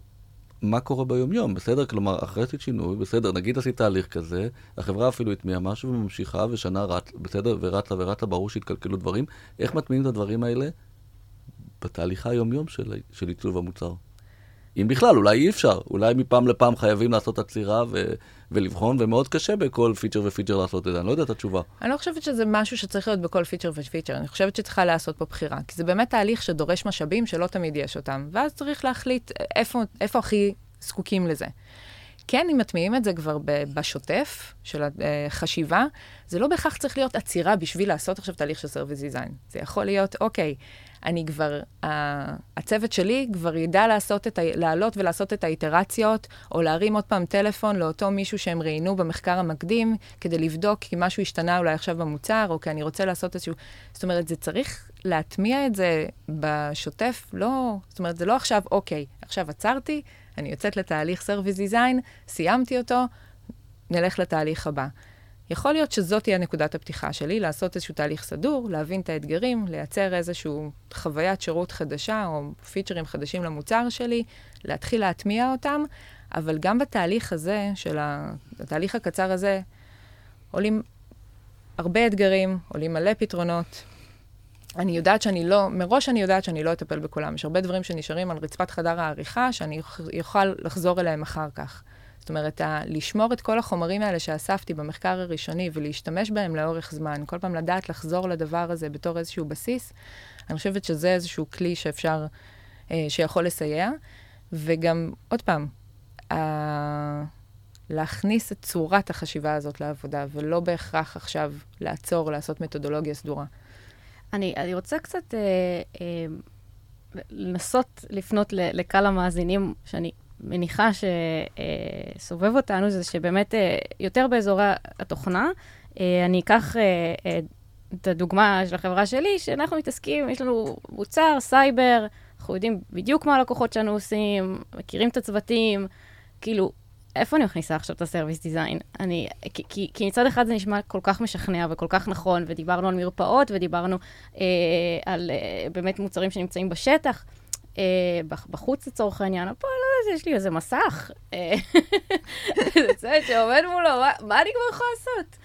מה קורה ביומיום, בסדר? כלומר, אחרי עשית שינוי, בסדר, נגיד עשית תהליך כזה, החברה אפילו הטמיעה משהו וממשיכה ושנה רץ, בסדר? ורצה ורצה, ברור שהתקלקלו דברים. איך מטמיעים את הדברים האלה בתהליכי היומיום של, של עיצוב המוצר? אם בכלל, אולי אי אפשר. אולי מפעם לפעם חייבים לעשות עצירה ו- ולבחון, ומאוד קשה בכל פיצ'ר ופיצ'ר לעשות את זה. אני לא יודע את התשובה. אני לא חושבת שזה משהו שצריך להיות בכל פיצ'ר ופיצ'ר. אני חושבת שצריכה לעשות פה בחירה. כי זה באמת תהליך שדורש משאבים שלא תמיד יש אותם. ואז צריך להחליט איפה, איפה הכי זקוקים לזה. כן, אם מטמיעים את זה כבר בשוטף של החשיבה, זה לא בהכרח צריך להיות עצירה בשביל לעשות עכשיו תהליך של service design. זה יכול להיות, אוקיי, אני כבר, uh, הצוות שלי כבר ידע לעשות את ה... לעלות ולעשות את האיטרציות, או להרים עוד פעם טלפון לאותו מישהו שהם ראיינו במחקר המקדים, כדי לבדוק כי משהו השתנה אולי עכשיו במוצר, או כי אני רוצה לעשות איזשהו... זאת אומרת, זה צריך להטמיע את זה בשוטף, לא... זאת אומרת, זה לא עכשיו, אוקיי, עכשיו עצרתי, אני יוצאת לתהליך Service Design, סיימתי אותו, נלך לתהליך הבא. יכול להיות שזאת תהיה נקודת הפתיחה שלי, לעשות איזשהו תהליך סדור, להבין את האתגרים, לייצר איזושהי חוויית שירות חדשה או פיצ'רים חדשים למוצר שלי, להתחיל להטמיע אותם, אבל גם בתהליך הזה, של התהליך הקצר הזה, עולים הרבה אתגרים, עולים מלא פתרונות. אני יודעת שאני לא, מראש אני יודעת שאני לא אטפל בכולם. יש הרבה דברים שנשארים על רצפת חדר העריכה, שאני אוכל לחזור אליהם אחר כך. זאת אומרת, לשמור את כל החומרים האלה שאספתי במחקר הראשוני ולהשתמש בהם לאורך זמן, כל פעם לדעת לחזור לדבר הזה בתור איזשהו בסיס, אני חושבת שזה איזשהו כלי שאפשר, אה, שיכול לסייע. וגם, עוד פעם, ה- להכניס את צורת החשיבה הזאת לעבודה, ולא בהכרח עכשיו לעצור, לעשות מתודולוגיה סדורה. אני, אני רוצה קצת אה, אה, לנסות לפנות לקהל המאזינים, שאני מניחה שסובב אותנו, זה שבאמת אה, יותר באזורי התוכנה, אה, אני אקח אה, את הדוגמה של החברה שלי, שאנחנו מתעסקים, יש לנו מוצר, סייבר, אנחנו יודעים בדיוק מה הלקוחות שלנו עושים, מכירים את הצוותים, כאילו, איפה אני מכניסה עכשיו את ה service design? אני, כי, כי, כי מצד אחד זה נשמע כל כך משכנע וכל כך נכון, ודיברנו על מרפאות, ודיברנו אה, על אה, באמת מוצרים שנמצאים בשטח, בחוץ לצורך העניין, פה לא יודעת, יש לי איזה מסך, אה, זה צוות שעומד מולו, מה, אני כבר יכולה לעשות?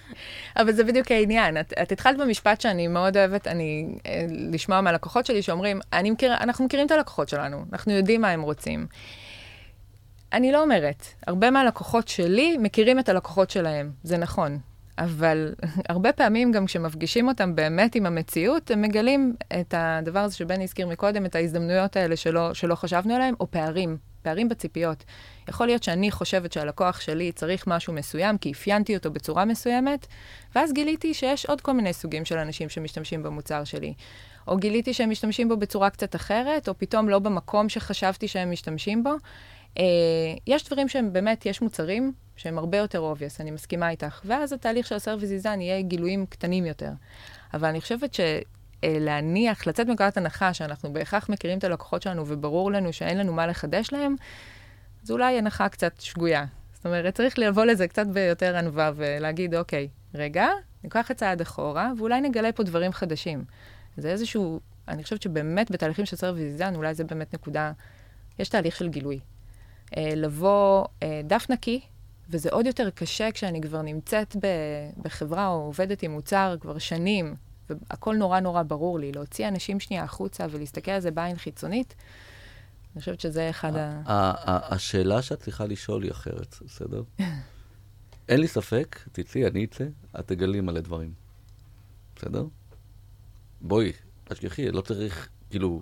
אבל זה בדיוק העניין. את, את התחלת במשפט שאני מאוד אוהבת, אני, אה, לשמוע מהלקוחות שלי שאומרים, מכיר, אנחנו מכירים את הלקוחות שלנו, אנחנו יודעים מה הם רוצים. אני לא אומרת, הרבה מהלקוחות שלי מכירים את הלקוחות שלהם, זה נכון. אבל הרבה פעמים גם כשמפגישים אותם באמת עם המציאות, הם מגלים את הדבר הזה שבני הזכיר מקודם, את ההזדמנויות האלה שלא, שלא חשבנו עליהם, או פערים, פערים בציפיות. יכול להיות שאני חושבת שהלקוח שלי צריך משהו מסוים, כי אפיינתי אותו בצורה מסוימת, ואז גיליתי שיש עוד כל מיני סוגים של אנשים שמשתמשים במוצר שלי. או גיליתי שהם משתמשים בו בצורה קצת אחרת, או פתאום לא במקום שחשבתי שהם משתמשים בו. Uh, יש דברים שהם באמת, יש מוצרים שהם הרבה יותר obvious, אני מסכימה איתך, ואז התהליך של הסרוויס דיזיין יהיה גילויים קטנים יותר. אבל אני חושבת שלהניח, לצאת מנקודת הנחה שאנחנו בהכרח מכירים את הלקוחות שלנו וברור לנו שאין לנו מה לחדש להם, זו אולי הנחה קצת שגויה. זאת אומרת, צריך לבוא לזה קצת ביותר ענווה ולהגיד, אוקיי, רגע, ניקח את צעד אחורה, ואולי נגלה פה דברים חדשים. זה איזשהו, אני חושבת שבאמת בתהליכים של service design, אולי זה באמת נקודה, יש תהליך של גילוי. אה, לבוא אה, דף נקי, וזה עוד יותר קשה כשאני כבר נמצאת בחברה או עובדת עם מוצר כבר שנים, והכל נורא נורא ברור לי. להוציא אנשים שנייה החוצה ולהסתכל על זה בעין חיצונית, אני חושבת שזה אחד ה... השאלה שאת צריכה לשאול היא אחרת, בסדר? אין לי ספק, תצאי, אני אצא, את תגלי מלא דברים. בסדר? בואי, תשכחי, לא צריך, כאילו,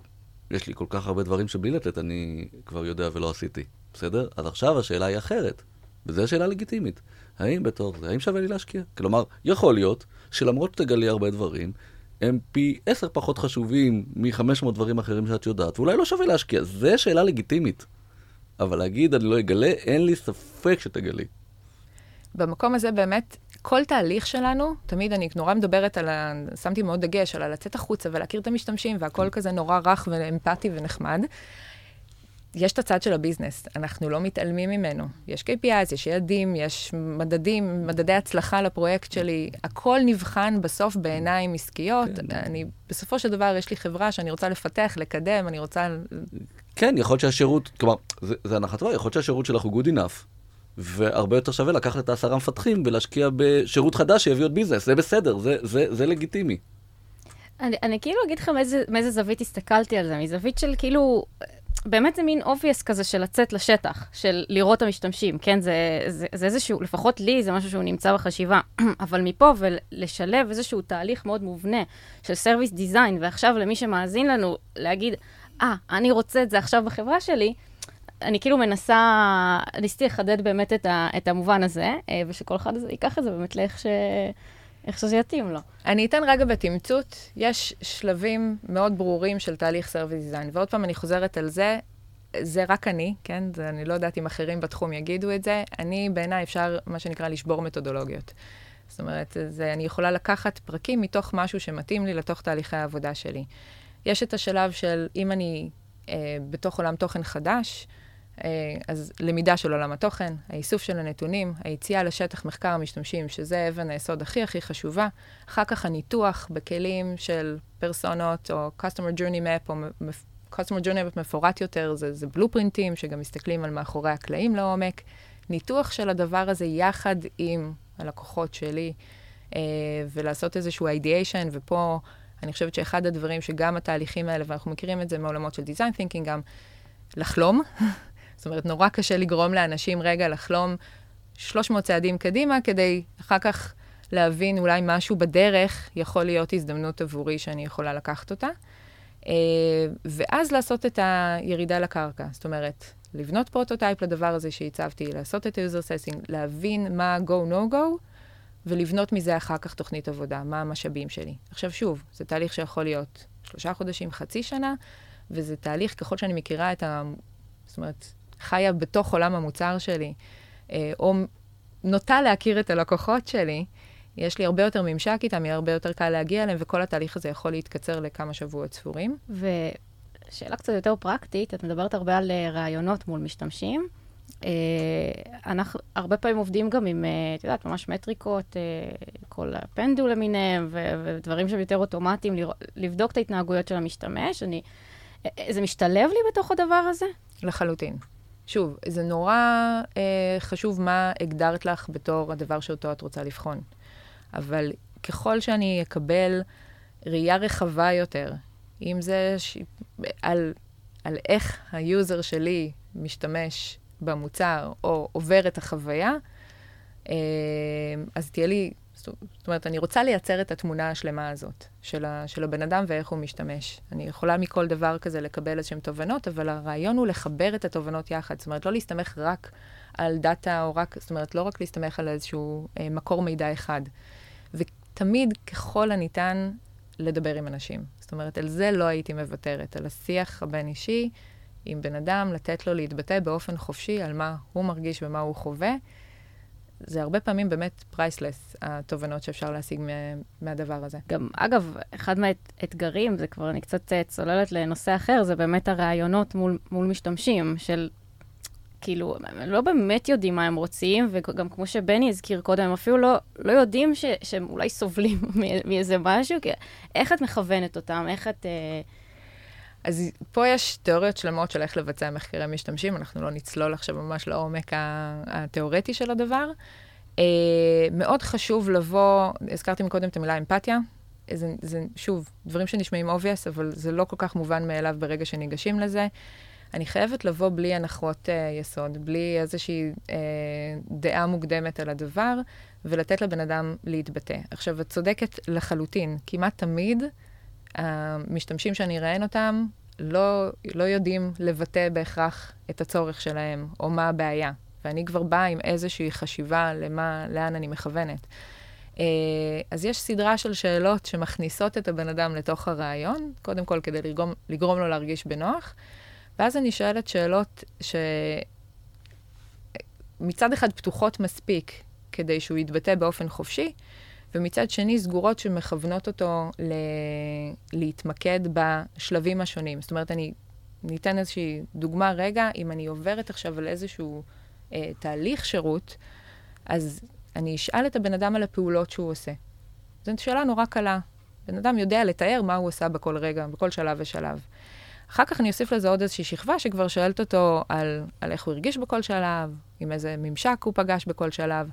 יש לי כל כך הרבה דברים שבלי לתת אני כבר יודע ולא עשיתי. בסדר? אז עכשיו השאלה היא אחרת, וזו שאלה לגיטימית. האם בתור זה, האם שווה לי להשקיע? כלומר, יכול להיות שלמרות שתגלי הרבה דברים, הם פי עשר פחות חשובים מ-500 דברים אחרים שאת יודעת, ואולי לא שווה להשקיע. זו שאלה לגיטימית. אבל להגיד אני לא אגלה, אין לי ספק שתגלי. במקום הזה באמת, כל תהליך שלנו, תמיד אני נורא מדברת על ה... שמתי מאוד דגש על לצאת החוצה ולהכיר את המשתמשים, והכל כזה נורא רך ואמפתי ונחמד. יש את הצד של הביזנס, אנחנו לא מתעלמים ממנו. יש KPIs, יש יעדים, יש מדדים, מדדי הצלחה לפרויקט שלי. הכל נבחן בסוף בעיניים עסקיות. כן. אני, בסופו של דבר, יש לי חברה שאני רוצה לפתח, לקדם, אני רוצה... כן, יכול להיות שהשירות, כלומר, זה, זה הנחה טובה, יכול להיות שהשירות שלך הוא good enough. והרבה יותר שווה לקחת את העשרה מפתחים ולהשקיע בשירות חדש שיביא עוד ביזנס, זה בסדר, זה, זה, זה לגיטימי. אני, אני כאילו אגיד לך מאיזה, מאיזה זווית הסתכלתי על זה, מזווית של כאילו, באמת זה מין obvious כזה של לצאת לשטח, של לראות את המשתמשים, כן? זה, זה, זה איזשהו, לפחות לי זה משהו שהוא נמצא בחשיבה, אבל מפה ולשלב איזשהו תהליך מאוד מובנה של service design, ועכשיו למי שמאזין לנו, להגיד, אה, ah, אני רוצה את זה עכשיו בחברה שלי, אני כאילו מנסה, ניסיתי לחדד באמת את, ה, את המובן הזה, אה, ושכל אחד ייקח את זה באמת לאיך ש... איך שזה יתאים לו. אני אתן רגע בתמצות, יש שלבים מאוד ברורים של תהליך service design, ועוד פעם אני חוזרת על זה, זה רק אני, כן? זה, אני לא יודעת אם אחרים בתחום יגידו את זה. אני, בעיניי, אפשר, מה שנקרא, לשבור מתודולוגיות. זאת אומרת, זה, אני יכולה לקחת פרקים מתוך משהו שמתאים לי לתוך תהליכי העבודה שלי. יש את השלב של אם אני אה, בתוך עולם תוכן חדש, אז למידה של עולם התוכן, האיסוף של הנתונים, היציאה לשטח מחקר המשתמשים, שזה אבן היסוד הכי הכי חשובה. אחר כך הניתוח בכלים של פרסונות, או Customer Journey Map, או Customer Journey Map מפורט יותר, זה, זה בלופרינטים, שגם מסתכלים על מאחורי הקלעים לעומק. ניתוח של הדבר הזה יחד עם הלקוחות שלי, אה, ולעשות איזשהו ideation, ופה אני חושבת שאחד הדברים שגם התהליכים האלה, ואנחנו מכירים את זה מעולמות של design thinking, גם לחלום. זאת אומרת, נורא קשה לגרום לאנשים רגע לחלום 300 צעדים קדימה, כדי אחר כך להבין אולי משהו בדרך יכול להיות הזדמנות עבורי שאני יכולה לקחת אותה. אה, ואז לעשות את הירידה לקרקע. זאת אומרת, לבנות prototype לדבר הזה שהצבתי, לעשות את ה- user testing, להבין מה go-no-go, ולבנות מזה אחר כך תוכנית עבודה, מה המשאבים שלי. עכשיו שוב, זה תהליך שיכול להיות שלושה חודשים, חצי שנה, וזה תהליך, ככל שאני מכירה את ה... זאת אומרת, חיה בתוך עולם המוצר שלי, אה, או נוטה להכיר את הלקוחות שלי, יש לי הרבה יותר ממשק איתם, יהיה הרבה יותר קל להגיע אליהם, וכל התהליך הזה יכול להתקצר לכמה שבועות ספורים. ושאלה קצת יותר פרקטית, את מדברת הרבה על אה, רעיונות מול משתמשים. Uh, אנחנו הרבה פעמים עובדים גם עם, את יודעת, ממש מטריקות, כל הפנדול למיניהם, ודברים שהם יותר אוטומטיים, לבדוק את ההתנהגויות של המשתמש. אני, זה משתלב לי בתוך הדבר הזה? לחלוטין. שוב, זה נורא uh, חשוב מה הגדרת לך בתור הדבר שאותו את רוצה לבחון. אבל ככל שאני אקבל ראייה רחבה יותר, אם זה ש... על, על איך ה user שלי משתמש במוצר או עובר את החוויה, אה, אז תהיה לי, זאת אומרת, אני רוצה לייצר את התמונה השלמה הזאת של, ה, של הבן אדם ואיך הוא משתמש. אני יכולה מכל דבר כזה לקבל איזשהן תובנות, אבל הרעיון הוא לחבר את התובנות יחד. זאת אומרת, לא להסתמך רק על דאטה, או רק, זאת אומרת, לא רק להסתמך על איזשהו אה, מקור מידע אחד. ותמיד, ככל הניתן, לדבר עם אנשים. זאת אומרת, על זה לא הייתי מוותרת, על השיח הבין-אישי עם בן אדם, לתת לו להתבטא באופן חופשי על מה הוא מרגיש ומה הוא חווה. זה הרבה פעמים באמת priceless, התובנות שאפשר להשיג מהדבר הזה. גם, אגב, אחד מהאתגרים, זה כבר אני קצת אה, צוללת לנושא אחר, זה באמת הראיונות מול, מול משתמשים, של כאילו, הם לא באמת יודעים מה הם רוצים, וגם כמו שבני הזכיר קודם, הם אפילו לא, לא יודעים ש, שהם אולי סובלים מאיזה משהו, כי איך את מכוונת אותם? איך את... אה... אז פה יש תיאוריות שלמות של איך לבצע מחקרי משתמשים, אנחנו לא נצלול עכשיו ממש לעומק התיאורטי של הדבר. אה, מאוד חשוב לבוא, הזכרתי מקודם את המילה אמפתיה, זה, זה שוב, דברים שנשמעים obvious, אבל זה לא כל כך מובן מאליו ברגע שניגשים לזה. אני חייבת לבוא בלי הנחות uh, יסוד, בלי איזושהי uh, דעה מוקדמת על הדבר, ולתת לבן אדם להתבטא. עכשיו, את צודקת לחלוטין, כמעט תמיד המשתמשים שאני אראיין אותם לא, לא יודעים לבטא בהכרח את הצורך שלהם, או מה הבעיה. ואני כבר באה עם איזושהי חשיבה למה, לאן אני מכוונת. Uh, אז יש סדרה של שאלות שמכניסות את הבן אדם לתוך הרעיון, קודם כל כדי לגרום, לגרום לו להרגיש בנוח, ואז אני שואלת שאלות שמצד אחד פתוחות מספיק כדי שהוא יתבטא באופן חופשי, ומצד שני סגורות שמכוונות אותו ל... להתמקד בשלבים השונים. זאת אומרת, אני ניתן איזושהי דוגמה רגע, אם אני עוברת עכשיו על איזשהו אה, תהליך שירות, אז אני אשאל את הבן אדם על הפעולות שהוא עושה. זו שאלה נורא קלה. בן אדם יודע לתאר מה הוא עשה בכל רגע, בכל שלב ושלב. אחר כך אני אוסיף לזה עוד איזושהי שכבה שכבר שואלת אותו על, על איך הוא הרגיש בכל שלב, עם איזה ממשק הוא פגש בכל שלב,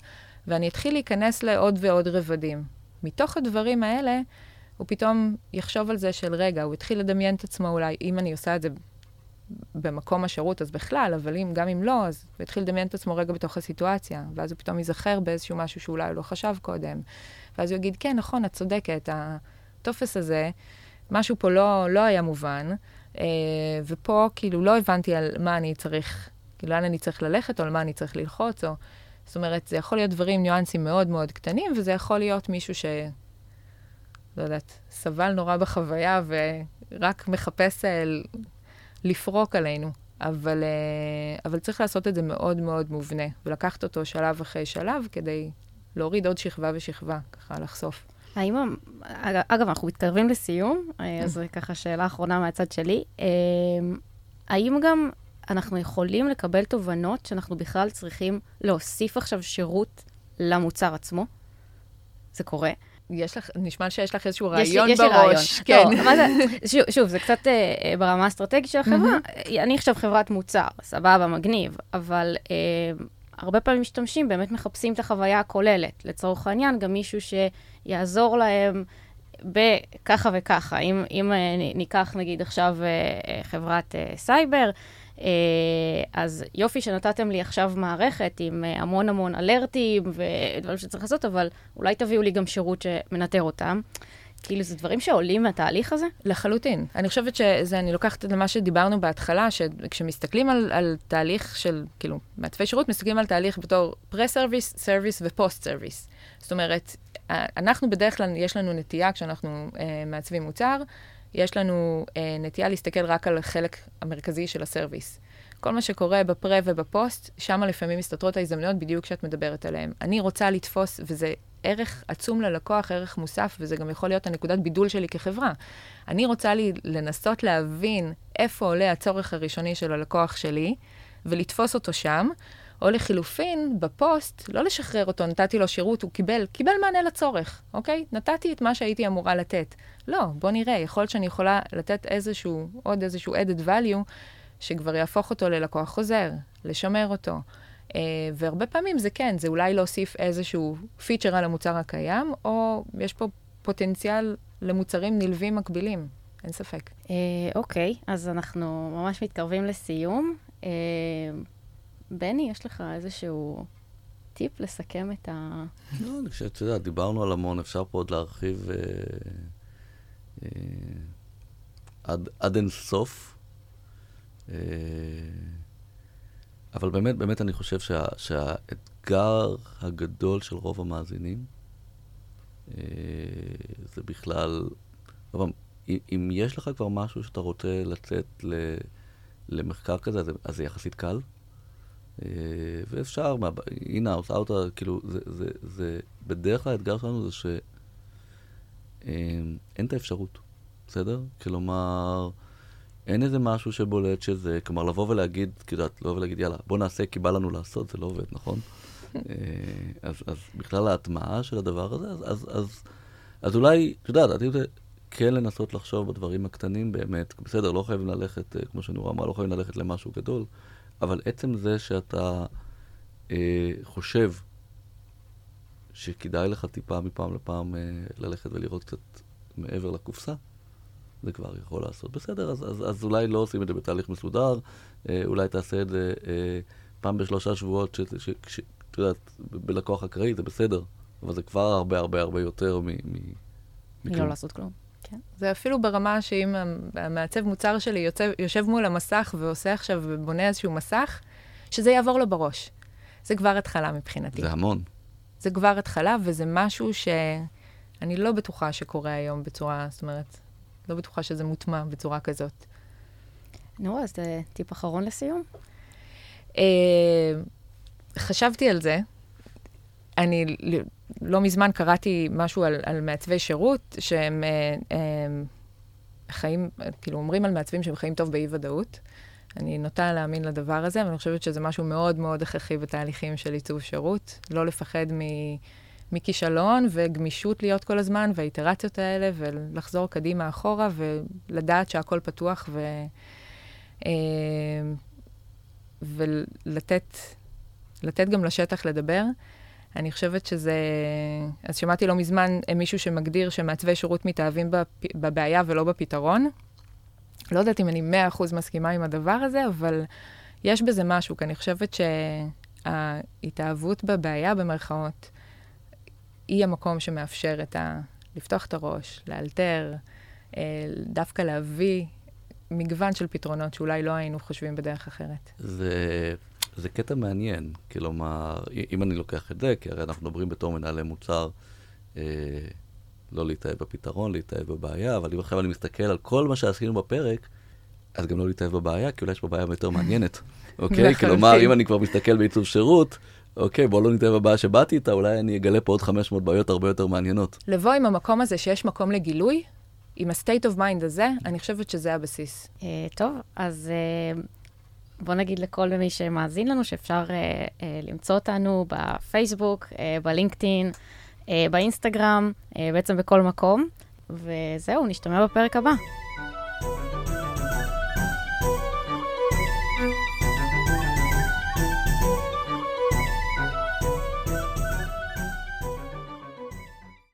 ואני אתחיל להיכנס לעוד ועוד רבדים. מתוך הדברים האלה, הוא פתאום יחשוב על זה של רגע, הוא יתחיל לדמיין את עצמו אולי, אם אני עושה את זה במקום השירות, אז בכלל, אבל אם, גם אם לא, אז הוא יתחיל לדמיין את עצמו רגע בתוך הסיטואציה, ואז הוא פתאום ייזכר באיזשהו משהו שאולי הוא לא חשב קודם. ואז הוא יגיד, כן, נכון, את צודקת, הטופס הזה, משהו פה לא, לא היה מובן, אה, ופה כאילו לא הבנתי על מה אני צריך, כאילו לאן אני צריך ללכת, או על מה אני צריך ללחוץ, או... זאת אומרת, זה יכול להיות דברים, ניואנסים מאוד מאוד קטנים, וזה יכול להיות מישהו ש... לא יודעת, סבל נורא בחוויה ורק מחפש אל... לפרוק עלינו. אבל, אה, אבל צריך לעשות את זה מאוד מאוד מובנה, ולקחת אותו שלב אחרי שלב כדי להוריד עוד שכבה ושכבה, ככה לחשוף. האם, אגב, אנחנו מתקרבים לסיום, אה, אז ככה שאלה אחרונה מהצד שלי. אה, האם גם אנחנו יכולים לקבל תובנות שאנחנו בכלל צריכים להוסיף עכשיו שירות למוצר עצמו. זה קורה. יש לך, נשמע שיש לך איזשהו רעיון יש, בראש. יש לי רעיון. כן. לא, מה זה, שוב, שוב, זה קצת אה, ברמה האסטרטגית של החברה. Mm-hmm. אני עכשיו חברת מוצר, סבבה, מגניב, אבל אה, הרבה פעמים משתמשים, באמת מחפשים את החוויה הכוללת. לצורך העניין, גם מישהו שיעזור להם בככה וככה. אם, אם אה, ניקח, נגיד, עכשיו אה, אה, חברת אה, סייבר, אה, אז יופי שנתתם לי עכשיו מערכת עם אה, המון המון alert ים ודברים שצריך לעשות, אבל אולי תביאו לי גם שירות שמנטר אותם. כאילו, זה דברים שעולים מהתהליך הזה? לחלוטין. אני חושבת שזה, אני לוקחת את מה שדיברנו בהתחלה, שכשמסתכלים על, על תהליך של, כאילו, מעצבי שירות, מסתכלים על תהליך בתור pre-service, service ו post-service. זאת אומרת, אנחנו בדרך כלל, יש לנו נטייה, כשאנחנו אה, מעצבים מוצר, יש לנו אה, נטייה להסתכל רק על החלק המרכזי של הסרוויס. כל מה שקורה בפרה ובפוסט, שם לפעמים מסתתרות ההזדמנויות בדיוק כשאת מדברת עליהן. אני רוצה לתפוס, וזה ערך עצום ללקוח, ערך מוסף, וזה גם יכול להיות הנקודת בידול שלי כחברה. אני רוצה לי לנסות להבין איפה עולה הצורך הראשוני של הלקוח שלי, ולתפוס אותו שם, או לחילופין, בפוסט, לא לשחרר אותו, נתתי לו שירות, הוא קיבל, קיבל מענה לצורך, אוקיי? נתתי את מה שהייתי אמורה לתת. לא, בוא נראה, יכול להיות שאני יכולה לתת איזשהו, עוד איזשהו added value, שכבר יהפוך אותו ללקוח חוזר, לשמר אותו. Uh, והרבה פעמים זה כן, זה אולי להוסיף איזשהו פיצ'ר על המוצר הקיים, או יש פה פוטנציאל למוצרים נלווים מקבילים, אין ספק. אה, אוקיי, uh, okay, אז אנחנו ממש מתקרבים לסיום. Uh, בני, יש לך איזשהו טיפ לסכם את ה... לא, אני חושב, אתה יודע, דיברנו על המון, אפשר פה עוד להרחיב אה, אה, עד, אין סוף. אה, אבל באמת, באמת אני חושב שה, שהאתגר הגדול של רוב המאזינים זה בכלל, אבל אם יש לך כבר משהו שאתה רוצה לצאת למחקר כזה, אז זה יחסית קל. אה, ואפשר, in-house, out, כאילו, זה, זה, זה, בדרך כלל האתגר שלנו זה שאין אה, את האפשרות, בסדר? כלומר, אין איזה משהו שבולט שזה, כלומר, לבוא ולהגיד, את יודעת, לבוא ולהגיד, יאללה, בוא נעשה כי בא לנו לעשות, זה לא עובד, נכון? אה, אז, אז בכלל ההטמעה של הדבר הזה, אז, אז, אז, אז אולי, את יודעת, עדיף כן לנסות לחשוב בדברים הקטנים באמת, בסדר, לא חייבים ללכת, כמו שנורא אמרה, לא חייבים ללכת למשהו גדול. אבל עצם זה שאתה אה, חושב שכדאי לך טיפה מפעם לפעם אה, ללכת ולראות קצת מעבר לקופסה, זה כבר יכול לעשות. בסדר, אז, אז, אז אולי לא עושים את זה בתהליך מסודר, אה, אולי תעשה את זה אה, פעם בשלושה שבועות, שאת יודעת, בלקוח אקראי זה בסדר, אבל זה כבר הרבה הרבה הרבה יותר מ... מ לא לעשות כלום. כן. זה אפילו ברמה שאם המעצב מוצר שלי יוצא, יושב מול המסך ועושה עכשיו ובונה איזשהו מסך, שזה יעבור לו בראש. זה כבר התחלה מבחינתי. זה המון. זה כבר התחלה, וזה משהו שאני לא בטוחה שקורה היום בצורה, זאת אומרת, לא בטוחה שזה מוטמע בצורה כזאת. נו, אז אה, טיפ אחרון לסיום. אה, חשבתי על זה. אני לא מזמן קראתי משהו על, על מעצבי שירות, שהם אה, אה, חיים, כאילו אומרים על מעצבים שהם חיים טוב באי-ודאות. אני נוטה להאמין לדבר הזה, ואני חושבת שזה משהו מאוד מאוד הכרחי בתהליכים של עיצוב שירות. לא לפחד מ, מכישלון וגמישות להיות כל הזמן, והאיטרציות האלה, ולחזור קדימה אחורה, ולדעת שהכל פתוח, ו, אה, ולתת לתת גם לשטח לדבר. אני חושבת שזה... אז שמעתי לא מזמן מישהו שמגדיר שמעצבי שירות מתאהבים בבעיה ולא בפתרון. לא יודעת אם אני מאה אחוז מסכימה עם הדבר הזה, אבל יש בזה משהו, כי אני חושבת שההתאהבות בבעיה, במרכאות, היא המקום שמאפשר את ה... לפתוח את הראש, לאלתר, אה, דווקא להביא מגוון של פתרונות שאולי לא היינו חושבים בדרך אחרת. זה זה קטע מעניין, כלומר, אם אני לוקח את זה, כי הרי אנחנו מדברים בתור מנהלי מוצר, אה, לא להתאהב בפתרון, להתאהב בבעיה, אבל אם עכשיו אני מסתכל על כל מה שעשינו בפרק, אז גם לא להתאהב בבעיה, כי אולי יש פה בעיה יותר מעניינת, אוקיי? כלומר, אם אני כבר מסתכל בעיצוב שירות, אוקיי, בוא לא נתאהב בבעיה שבאתי איתה, אולי אני אגלה פה עוד 500 בעיות הרבה יותר מעניינות. לבוא עם המקום הזה שיש מקום לגילוי, עם ה-state of mind הזה, אני חושבת שזה הבסיס. Uh, טוב, אז uh, בוא נגיד לכל מי שמאזין לנו שאפשר uh, uh, למצוא אותנו בפייסבוק, uh, בלינקדאין, uh, באינסטגרם, uh, בעצם בכל מקום. וזהו, נשתמע בפרק הבא.